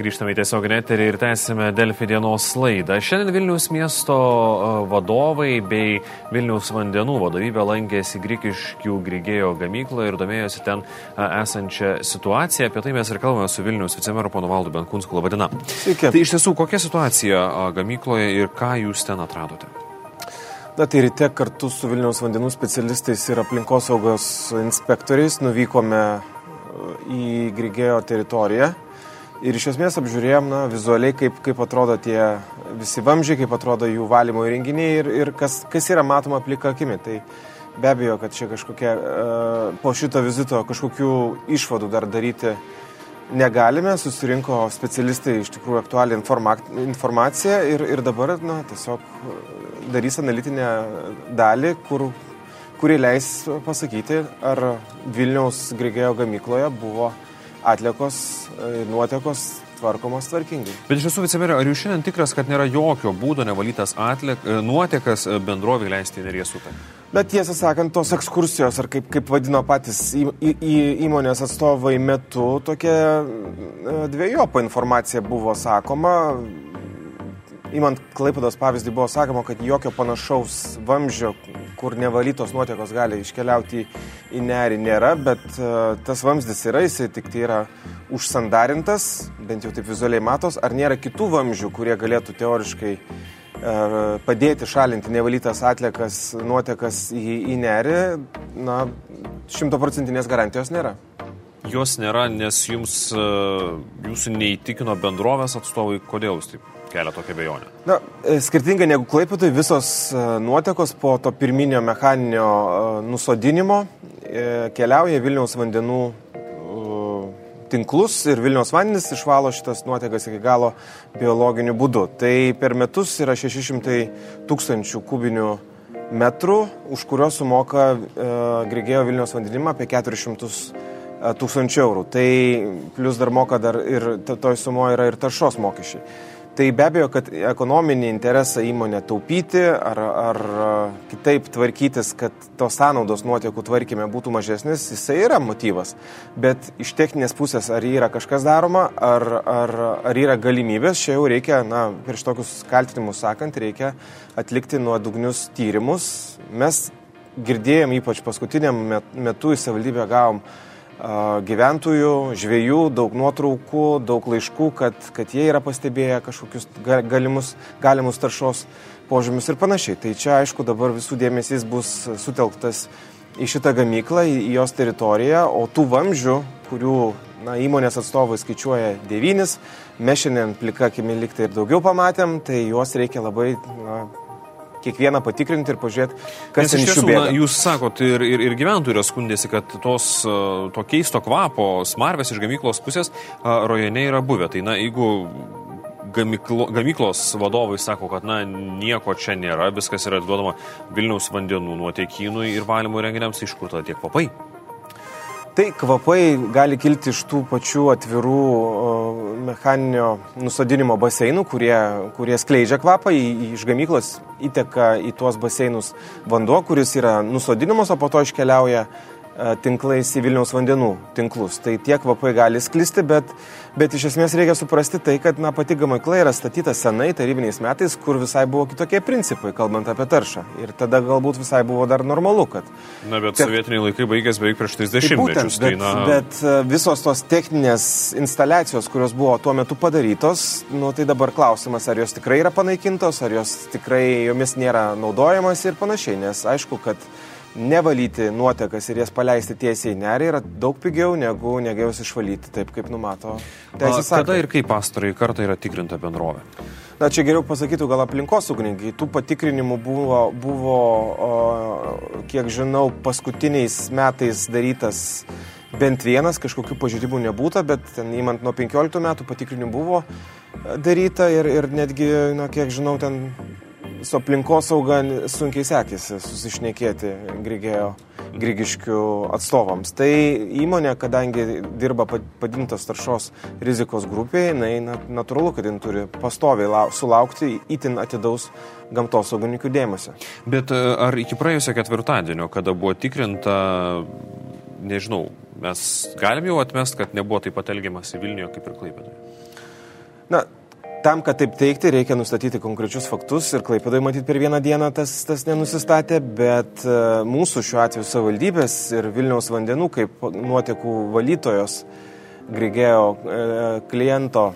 Grįžtame į tiesioginę eterį ir tęsime Delfi dienos laidą. Šiandien Vilnius miesto vadovai bei Vilnius vandenų vadovybė lankėsi Grikiškių Grigėjo gamykloje ir domėjosi ten esančią situaciją. Apie tai mes ir kalbame su Vilnius vicemeru ponu Valdu Benkunsku. Labadiena. Sveiki. Tai iš tiesų, kokia situacija gamykloje ir ką jūs ten atradote? Na tai ryte kartu su Vilniaus vandenų specialistais ir aplinkosaugos inspektoriais nuvykome į Grigėjo teritoriją Ir iš esmės apžiūrėjom na, vizualiai, kaip, kaip atrodo tie visi vamžiai, kaip atrodo jų valymo įrenginiai ir, ir kas, kas yra matoma plika akimi. Tai be abejo, kad čia kažkokia, po šito vizito kažkokių išvadų dar daryti negalime. Susirinko specialistai iš tikrųjų aktualią informa informaciją ir, ir dabar na, tiesiog darys analitinę dalį, kur, kuri leis pasakyti, ar Vilniaus Grigėjo gamykloje buvo atliekos ir nuotekos tvarkomos tvarkingai. Bet iš tiesų, vicemerė, ar jūs šiandien tikras, kad nėra jokio būdo nevalytas atliek, nuotekas bendrovį leisti į neries upę? Bet tiesą sakant, tos ekskursijos, ar kaip, kaip vadino patys į, į, į įmonės atstovai metu, tokia dviejopa informacija buvo sakoma. Įmant Klaipados pavyzdį buvo sakoma, kad jokio panašaus vamzdžio, kur nevalytos nuotekos gali iškeliauti į nerį, nėra, bet uh, tas vamzdis yra, jisai tik tai yra užsandarintas, bent jau taip vizualiai matos, ar nėra kitų vamzdžių, kurie galėtų teoriškai uh, padėti šalinti nevalytas atliekas, nuotekas į, į nerį, na, šimtoprocentinės garantijos nėra. Jos nėra, nes jums, uh, jūsų neįtikino bendrovės atstovai, kodėl jūs taip kelia tokia bejonė? Na, skirtingai negu Klaipėdai, visos nuotekos po to pirminio mechaninio nusodinimo keliauja Vilniaus vandenų tinklus ir Vilniaus vandenis išvalo šitas nuotekas iki galo biologiniu būdu. Tai per metus yra 600 tūkstančių kubinių metrų, už kuriuos sumoka Grigėjo Vilniaus vandenimą apie 400 tūkstančių eurų. Tai plus dar moka dar ir toj sumoje yra ir taršos mokesčiai. Tai be abejo, kad ekonominį interesą įmonė taupyti ar, ar kitaip tvarkytis, kad tos sąnaudos nuotekų tvarkime būtų mažesnis, jisai yra motyvas. Bet iš techninės pusės, ar yra kažkas daroma, ar, ar, ar yra galimybės, čia jau reikia, na, prieš tokius kaltinimus sakant, reikia atlikti nuodugnius tyrimus. Mes girdėjom, ypač paskutiniam metu į savivaldybę gavom gyventojų, žviejų, daug nuotraukų, daug laiškų, kad, kad jie yra pastebėję kažkokius galimus, galimus taršos požymius ir panašiai. Tai čia, aišku, dabar visų dėmesys bus sutelktas į šitą gamyklą, į jos teritoriją, o tų vamzdžių, kurių na, įmonės atstovai skaičiuoja devynis, mes šiandien plika akimi liktai ir daugiau pamatėm, tai juos reikia labai na, kiekvieną patikrinti ir pažiūrėti, kas ten iš jų bėga. Na, jūs sakot, ir, ir, ir gyventojai yra skundėsi, kad tos, to keisto kvapo smarvės iš gamyklos pusės rajone yra buvę. Tai na, jeigu gamyklo, gamyklos vadovai sako, kad na, nieko čia nėra, viskas yra atiduodama Vilniaus vandenų nuotekynui ir valymo renginiams, iš kur tada tiek papai? Tai kvapai gali kilti iš tų pačių atvirų mechaninio nusodinimo baseinų, kurie, kurie skleidžia kvapą, į, iš gamyklos įteka į tuos baseinus vanduo, kuris yra nusodinamas, o po to iškeliauja tinklais į Vilniaus vandenų tinklus. Tai tie kvapai gali sklisti, bet, bet iš esmės reikia suprasti tai, kad na, pati gamykla yra statyta senai, tarybiniais metais, kur visai buvo kitokie principai, kalbant apie taršą. Ir tada galbūt visai buvo dar normalu, kad... Na, bet tiek, sovietiniai laikai baigės beveik prieš 30 metus. Tai, bet, na... bet visos tos techninės instaliacijos, kurios buvo tuo metu padarytos, nu, tai dabar klausimas, ar jos tikrai yra panaikintos, ar jos tikrai jomis nėra naudojamas ir panašiai. Nes aišku, kad nevalyti nuotekas ir jas paleisti tiesiai į nerį yra daug pigiau negu jas išvalyti taip, kaip numato teisės aktai. Kada ir kaip pastarai kartą yra tikrinta bendrovė? Na, čia geriau pasakytų gal aplinkosaugininkai. Tų patikrinimų buvo, buvo o, kiek žinau, paskutiniais metais darytas bent vienas, kažkokių pažydimų nebūta, bet ten įmant nuo 15 metų patikrinimų buvo daryta ir, ir netgi, na, kiek žinau, ten su aplinkosauga sunkiai sekėsi susišnekėti Grigėjo Grigiškių atstovams. Tai įmonė, kadangi dirba padintos taršos rizikos grupėje, jinai natūralu, kad jin turi pastoviai sulaukti itin atidaus gamtosaugininkų dėmesio. Bet e, ar iki praėjusio ketvirtadienio, kada buvo tikrinta, nežinau, mes galim jau atmest, kad nebuvo taip pat elgiamasi Vilniuje kaip ir Klaipėdoje? Na, Tam, kad taip teikti, reikia nustatyti konkrečius faktus ir Klaipėdai matyti per vieną dieną tas, tas nenusistatė, bet e, mūsų šiuo atveju savivaldybės ir Vilniaus vandenų kaip nuotekų valytojos Grigėjo e, kliento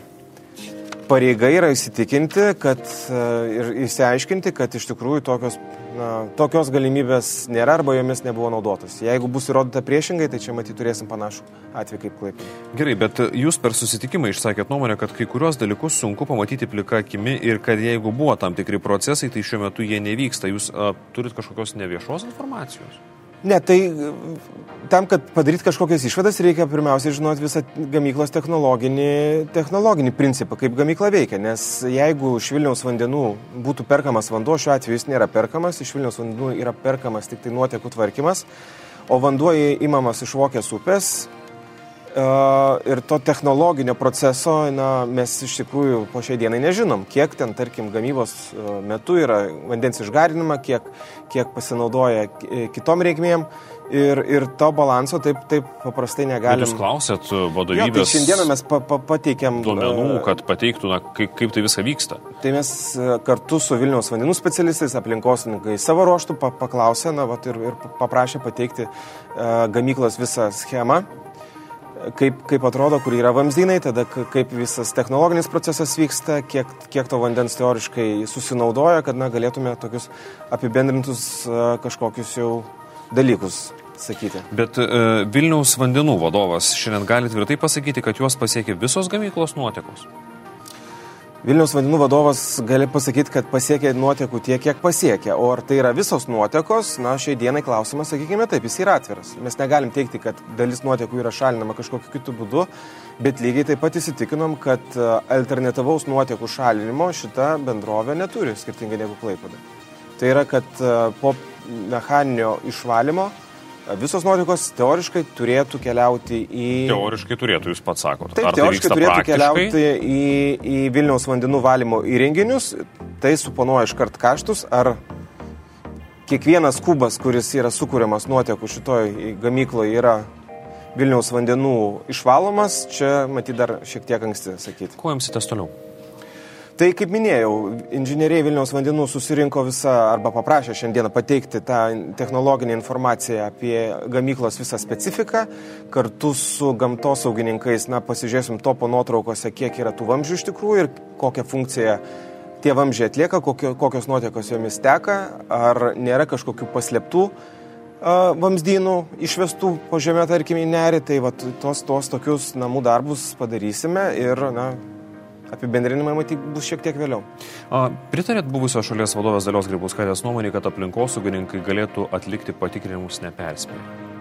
pareiga yra įsitikinti kad, e, ir įsiaiškinti, kad iš tikrųjų tokios, na, tokios galimybės nėra arba jomis nebuvo naudotas. Jeigu bus įrodyta priešingai, tai čia matyti turėsim panašų atvejį kaip klaipė. Gerai, bet jūs per susitikimą išsakėt nuomonę, kad kai kurios dalykus sunku pamatyti plika akimi ir kad jeigu buvo tam tikri procesai, tai šiuo metu jie nevyksta. Jūs a, turit kažkokios neviešos informacijos? Ne, tai tam, kad padaryti kažkokias išvadas, reikia pirmiausia žinoti visą gamyklos technologinį, technologinį principą, kaip gamykla veikia. Nes jeigu iš Vilniaus vandenų būtų perkamas vanduo, šiuo atveju jis nėra perkamas, iš Vilniaus vandenų yra perkamas tik tai nuotekų tvarkymas, o vanduo įmamas iš Vokės upės, ir to technologinio proceso na, mes iš tikrųjų po šiai dienai nežinom, kiek ten, tarkim, gamybos metu yra vandens išgarinama, kiek, kiek pasinaudoja kitom reikmėm. Ir, ir to balanso taip, taip paprastai negalim. Jūs klausėt vadovybės. Jo, tai šiandieną mes pa, pa, pateikėm. Duomenų, kad pateiktų, na, kaip, kaip tai visą vyksta. Tai mes kartu su Vilniaus vandenų specialistais, aplinkosininkai savo ruoštų paklausė, na, vat, ir, ir paprašė pateikti uh, gamyklos visą schemą kaip, kaip atrodo, kur yra vamzdynai, tada kaip visas technologinis procesas vyksta, kiek, kiek to vandens teoriškai susinaudoja, kad na, galėtume tokius apibendrintus kažkokius jau dalykus sakyti. Bet uh, Vilniaus vandenų vadovas šiandien gali tvirtai pasakyti, kad juos pasiekė visos gamyklos nuotekos. Vilniaus vandenų vadovas gali pasakyti, kad pasiekė nuotekų tiek, kiek pasiekė. O ar tai yra visos nuotekos, na, šiai dienai klausimas, sakykime taip, jis yra atviras. Mes negalim teikti, kad dalis nuotekų yra šalinama kažkokiu kitu būdu, bet lygiai taip pat įsitikinom, kad e, alternatyvaus nuotekų šalinimo šita bendrovė neturi, skirtingai negu Klaipada. Tai yra, kad e, po mechaninio išvalymo Visos nuotekos teoriškai turėtų keliauti į... Teoriškai turėtų, jūs pats sakote. Taip, Ar tai teoriškai tai turėtų praktiškai? keliauti į, į Vilniaus vandenų valymo įrenginius. Tai suponuoja iškart kaštus. Ar kiekvienas kubas, kuris yra sukūriamas nuotekų šitoj gamykloje, yra Vilniaus vandenų išvalomas, čia matyt dar šiek tiek anksti sakyti. Kuo jums įtas toliau? Tai kaip minėjau, inžinieriai Vilniaus vandenų susirinko visą arba paprašė šiandieną pateikti tą technologinę informaciją apie gamyklos visą specifiką. Kartu su gamtosaugininkais, na, pasižiūrėsim topo nuotraukose, kiek yra tų vamzdžių iš tikrųjų ir kokią funkciją tie vamzdžiai atlieka, kokio, kokios nuotekos jomis teka, ar nėra kažkokių paslėptų vamzdynų išvestų po žemę, tarkim, į nerį. Tai va, tos, tos tokius namų darbus padarysime ir, na, apibendrinimai matyt bus šiek tiek vėliau. A, pritarėt buvusios šalies vadovės Dalios Grybauskaitės nuomonį, kad aplinkosaugininkai galėtų atlikti patikrinimus neperspėjimai?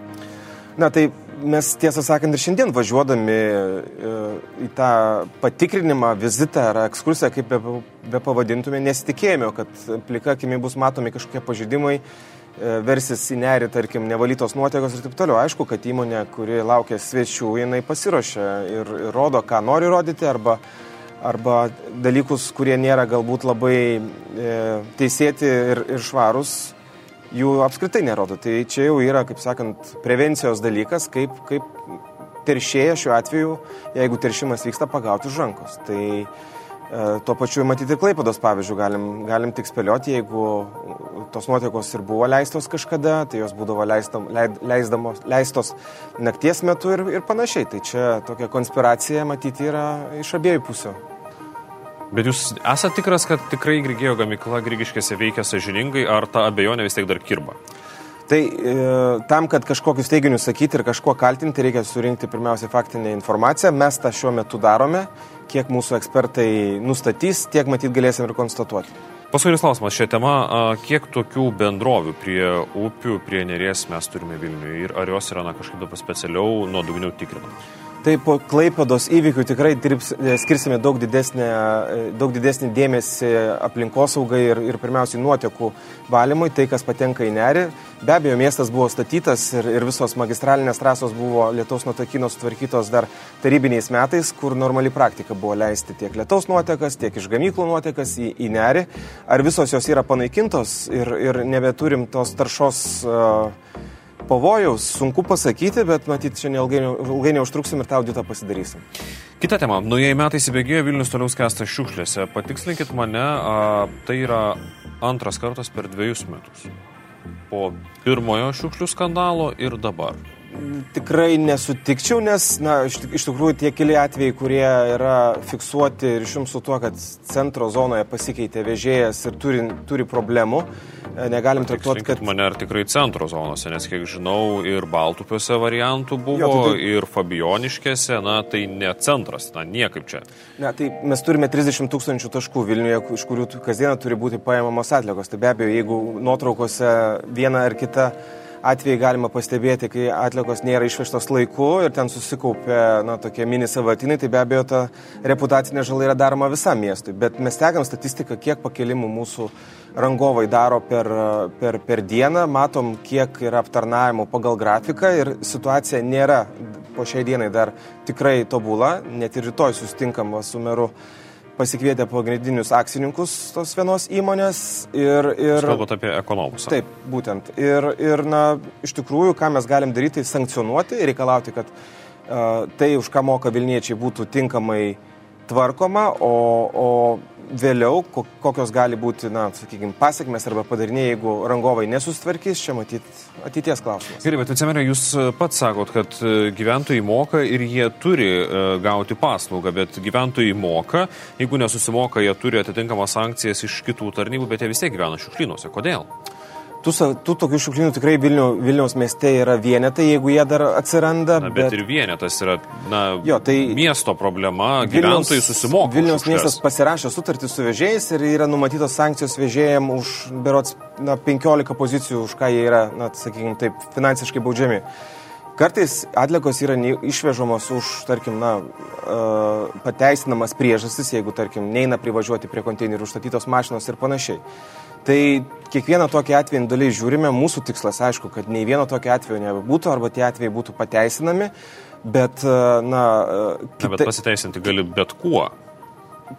Na tai mes tiesą sakant ir šiandien važiuodami e, į tą patikrinimą, vizitą ar ekskursiją, kaip be, be pavadintume, nesitikėjome, kad plika akimi bus matomi kažkokie pažydimai, e, versis į nerį, tarkim, nevalytos nuotekos ir taip toliau. Aišku, kad įmonė, kuri laukia svečių, jinai pasiruošia ir, ir rodo, ką nori rodyti arba arba dalykus, kurie nėra galbūt labai e, teisėti ir, ir švarus, jų apskritai nerodo. Tai čia jau yra, kaip sakant, prevencijos dalykas, kaip, kaip teršėja šiuo atveju, jeigu teršimas vyksta, pagauti už rankos. Tai e, tuo pačiu matyti Klaipados pavyzdžių galim, galim tik spėlioti, jeigu tos nuotekos ir buvo leistos kažkada, tai jos būdavo leistom, leid, leisdamos, leistos nakties metu ir, ir panašiai. Tai čia tokia konspiracija matyti yra iš abiejų pusių. Bet jūs esate tikras, kad tikrai Grigėjo gamykla Grigiškėse veikia sažiningai, ar ta abejonė vis tiek dar kirba? Tai e, tam, kad kažkokius teiginius sakyti ir kažkuo kaltinti, reikia surinkti pirmiausia faktinę informaciją. Mes tą šiuo metu darome. Kiek mūsų ekspertai nustatys, tiek matyt galėsim ir konstatuoti. Paskutinis klausimas šią temą. Kiek tokių bendrovių prie upių, prie neries mes turime Vilniuje ir ar jos yra na, kažkaip dabar specialiau nuodugniau tikrinamos? Tai po Klaipados įvykių tikrai dirbs, e, skirsime daug, didesnį, e, daug didesnį dėmesį aplinkosaugai ir, ir pirmiausiai nuotekų valymui, tai kas patenka į nerį. Be abejo, miestas buvo statytas ir, ir visos magistralinės trasos buvo lietaus nuotakinos sutvarkytos dar tarybiniais metais, kur normali praktika buvo leisti tiek lietaus nuotekas, tiek iš gamyklų nuotekas į, į nerį. Ar visos jos yra panaikintos ir, ir nebeturim tos taršos uh, Pavojaus sunku pasakyti, bet matyt, čia neilgai, ilgai neužtruksim ir tą auditą pasidarysim. Kita tema. Naujieji metai įsibėgėjo, Vilnius toliau skęsta šiukšlėse. Patikslinkit mane, a, tai yra antras kartas per dviejus metus. Po pirmojo šiukšlių skandalo ir dabar. Tikrai nesutikčiau, nes, na, iš, iš tikrųjų tie keli atvejai, kurie yra fiksuoti ir išjums su tuo, kad centro zonoje pasikeitė vežėjas ir turi, turi problemų, negalim traktuoti, kad... Mane ar tikrai centro zonose, nes kiek žinau, ir Baltupiuose variantų buvo, jo, tai, tai... ir Fabioniškėse, na, tai ne centras, na, niekaip čia. Ne, tai mes turime 30 tūkstančių taškų Vilniuje, iš kurių kasdieną turi būti paėmamos atlikos. Tai be abejo, jeigu nuotraukose viena ar kita atvejai galima pastebėti, kai atlikos nėra išvežtos laiku ir ten susikaupia na, tokie mini savatinai, tai be abejo ta reputacinė žala yra daroma visam miestui. Bet mes tegam statistiką, kiek pakelimų mūsų rangovai daro per, per, per dieną, matom, kiek yra aptarnavimo pagal grafiką ir situacija nėra po šiai dienai dar tikrai tobula, net ir rytoj sustinkam su meru pasikvietę pagrindinius akcininkus tos vienos įmonės ir... ir Kalbant apie ekonomus. Taip, būtent. Ir, ir, na, iš tikrųjų, ką mes galim daryti, tai sankcionuoti ir reikalauti, kad uh, tai, už ką moka Vilniečiai, būtų tinkamai tvarkoma, o, o vėliau, kokios gali būti, na, sakykime, pasiekmes arba padariniai, jeigu rangovai nesustvarkys, čia matyti ateities klausimas. Gerai, bet vicemerė, jūs e, pats sakot, kad e, gyventojai moka ir jie turi e, gauti paslaugą, bet gyventojai moka, jeigu nesusimoka, jie turi atitinkamas sankcijas iš kitų tarnybų, bet jie vis tiek gyvena šiukšlynuose. Kodėl? Tų, tų tokių šiukšlynų tikrai Vilnių, Vilniaus mieste yra vienetai, jeigu jie dar atsiranda. Na, bet, bet ir vienetas yra na, jo, tai miesto problema, Vilniaus, gyventojai susimoka. Vilniaus miestas pasirašė sutartį su vežėjais ir yra numatytos sankcijos vežėjams už berots na, 15 pozicijų, už ką jie yra, na, sakykime, taip, finansiškai baudžiami. Kartais atlikos yra išvežamos už, tarkim, na, pateisinamas priežastis, jeigu, tarkim, neina privažiuoti prie konteinerių užstatytos mašinos ir panašiai. Tai kiekvieną tokį atvejį individualiai žiūrime, mūsų tikslas aišku, kad nei vieno tokio atvejo nebūtų arba tie atvejai būtų pateisinami, bet, e, na... E, kita... Na, bet pasiteisinti gali bet kuo.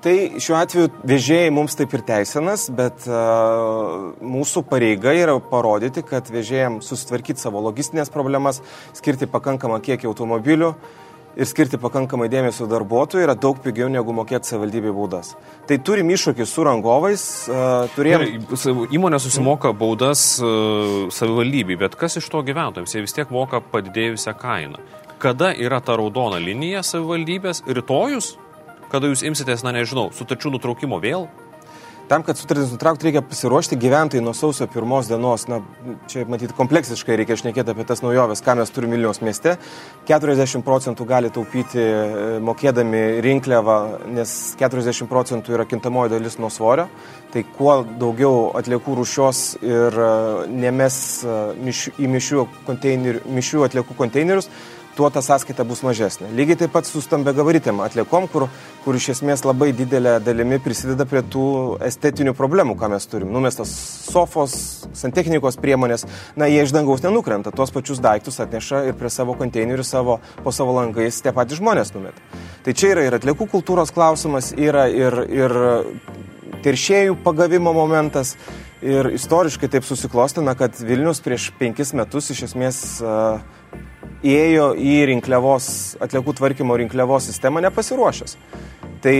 Tai šiuo atveju vežėjai mums taip ir teisinas, bet uh, mūsų pareiga yra parodyti, kad vežėjams susitvarkyti savo logistinės problemas, skirti pakankamą kiekį automobilių, uh, ir skirti pakankamai dėmesio darbuotojui yra daug pigiau negu mokėti savivaldybei baudas. Tai turim iššūkį su rangovais. Uh, turėjom... Įmonė susimoka baudas uh, savivaldybei, bet kas iš to gyventojams? Jie vis tiek moka padidėjusią kainą. Kada yra ta raudona linija savivaldybės? Rytojus? Kada jūs imsitės, na nežinau, sutarčių nutraukimo vėl? Tam, kad sutartis nutraukti, reikia pasiruošti gyventojai nuo sausio pirmos dienos. Na, čia matyti kompleksiškai reikia šnekėti apie tas naujoves, ką mes turime Vilniaus mieste. 40 procentų gali taupyti e, mokėdami rinkliavą, nes 40 procentų yra kintamoji dalis nuo svorio. Tai kuo daugiau atliekų rušios ir e, nemes e, į mišių, mišių atliekų konteinerius, tuo ta sąskaita bus mažesnė. Lygiai taip pat su stambegavaritėm atliekom, kur, kur iš esmės labai didelė dalimi prisideda prie tų estetinių problemų, ką mes turim. Numestas sofos, santechnikos priemonės, na, jie iš dangaus nenukrenta, tuos pačius daiktus atneša ir prie savo konteinerių savo, po savo langais tie patys žmonės numeta. Tai čia yra ir atliekų kultūros klausimas, yra ir, ir teršėjų pagavimo momentas. Ir istoriškai taip susiklostina, kad Vilnius prieš penkis metus iš esmės uh, įėjo į rinkliavos, atliekų tvarkymo rinkliavos sistemą nepasiruošęs. Tai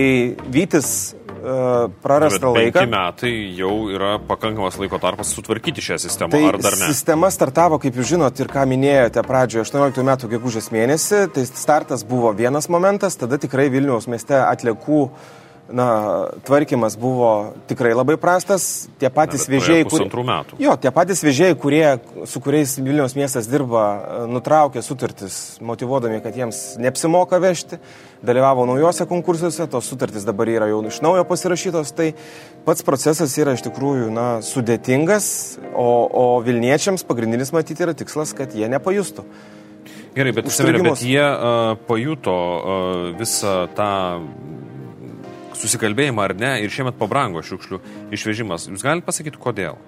Vytis uh, prarastą laiką. Penki metai jau yra pakankamas laiko tarpas sutvarkyti šią sistemą, tai ar dar ne? Sistema startavo, kaip jūs žinot, ir ką minėjote pradžioje 18 metų gegužės mėnesį. Tai startas buvo vienas momentas, tada tikrai Vilniaus mieste atliekų uh, na, tvarkymas buvo tikrai labai prastas. Tie patys na, vežėjai, kurie... Jo, tie patys vežėjai, kurie, su kuriais Vilniaus miestas dirba, nutraukė sutartis, motivuodami, kad jiems neapsimoka vežti, dalyvavo naujose konkursuose, tos sutartys dabar yra jau iš naujo pasirašytos, tai pats procesas yra iš tikrųjų na, sudėtingas, o, o Vilniečiams pagrindinis matyti yra tikslas, kad jie nepajustų. Gerai, bet, bet jie uh, pajuto uh, visą tą susikalbėjimą ar ne ir šiemet pabrango šiukšlių išvežimas. Jūs galite pasakyti, kodėl?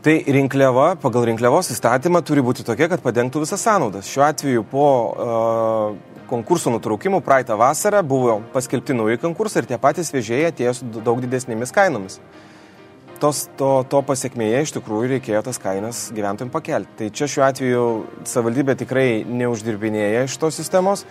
Tai rinkliava pagal rinkliavos įstatymą turi būti tokia, kad padengtų visas sąnaudas. Šiuo atveju po uh, konkurso nutraukimų praeitą vasarą buvo paskelbti nauji konkursai ir tie patys vežėjai atėjo su daug didesnėmis kainomis. Tos, to, to pasiekmėje iš tikrųjų reikėjo tas kainas gyventojams pakelti. Tai čia šiuo atveju savivaldybė tikrai neuždirbinėja iš tos sistemos,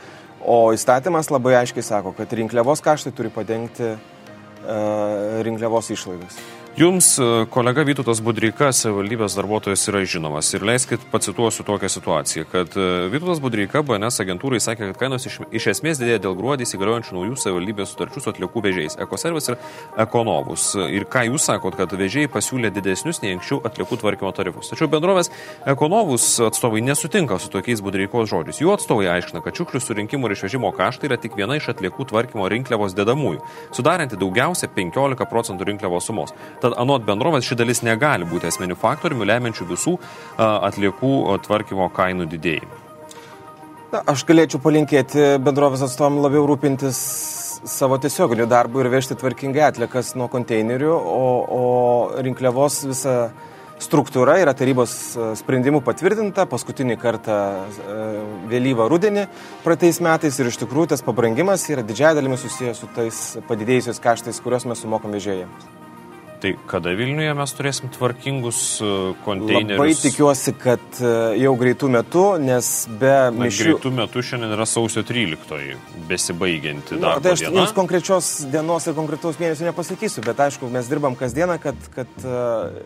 O įstatymas labai aiškiai sako, kad rinkliavos kaštai turi padengti uh, rinkliavos išlaidas. Jums e, kolega Vytautas Budreika, savivaldybės darbuotojas, yra žinomas. Ir leiskit pacituosiu tokią situaciją, kad e, Vytautas Budreika BNS agentūrai sakė, kad kainos iš, iš esmės didėja dėl gruodį įsigaliojančių naujų savivaldybės sutarčių su atliekų vežėjais - Ekoservis ir Ekonovus. Ir ką jūs sakot, kad vežėjai pasiūlė didesnius nei anksčiau atliekų tvarkymo tarifus. Tačiau bendrovės Ekonovus atstovai nesutinka su tokiais Budreikos žodžiais. Jų atstovai aiškina, kad šiukšlių surinkimo ir išvežimo kaštai yra tik viena iš atliekų tvarkymo rinkliavos dedamųjų, sudaranti daugiausia 15 procentų rinkliavos sumos. Tad anot bendrovės ši dalis negali būti esminių faktorių, lemiančių visų atliekų tvarkymo kainų didėjimą. Na, aš galėčiau palinkėti bendrovės atstovam labiau rūpintis savo tiesioginiu darbu ir vežti tvarkingai atlikas nuo konteinerių, o, o rinkliavos visa struktūra yra tarybos sprendimų patvirtinta paskutinį kartą vėlyvą rudenį praeitais metais ir iš tikrųjų tas pabrangimas yra didžiai dalimi susijęs su tais padidėjusiais kaštais, kuriuos mes sumokam vežėjams. Tai kada Vilniuje mes turėsim tvarkingus e, konteinerius? Labai tikiuosi, kad e, jau greitų metų, nes be mišių... Greitų metų šiandien yra sausio 13, besibaigianti darbo Na, tai aš diena. jums konkrečios dienos ir konkretaus mėnesio nepasakysiu, bet aišku, mes dirbam kasdieną, kad, kad e,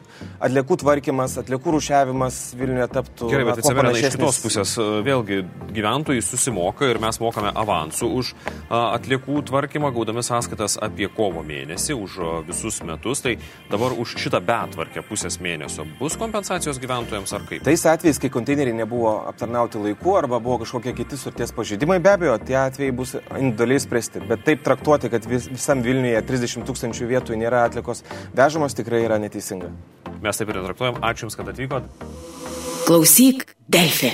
atliekų tvarkymas, atliekų rušiavimas Vilniuje taptų... Gerai, bet atsiveria iš kitos pusės. Vėlgi, gyventojai susimoka ir mes mokame avansų už atliekų tvarkymą, gaudami sąskaitas apie kovo mėnesį, už visus metus. Tai dabar už šitą betvarkę pusės mėnesio bus kompensacijos gyventojams ar kaip? Tais atvejais, kai konteineriai nebuvo aptarnauti laiku arba buvo kažkokie kiti surties pažeidimai, be abejo, tie atvejai bus individualiai spręsti. Bet taip traktuoti, kad vis, visam Vilniuje 30 tūkstančių vietų nėra atlikos vežamos, tikrai yra neteisinga. Mes taip ir traktuojam. Ačiū Jums, kad atvykot. Klausyk, Delfi.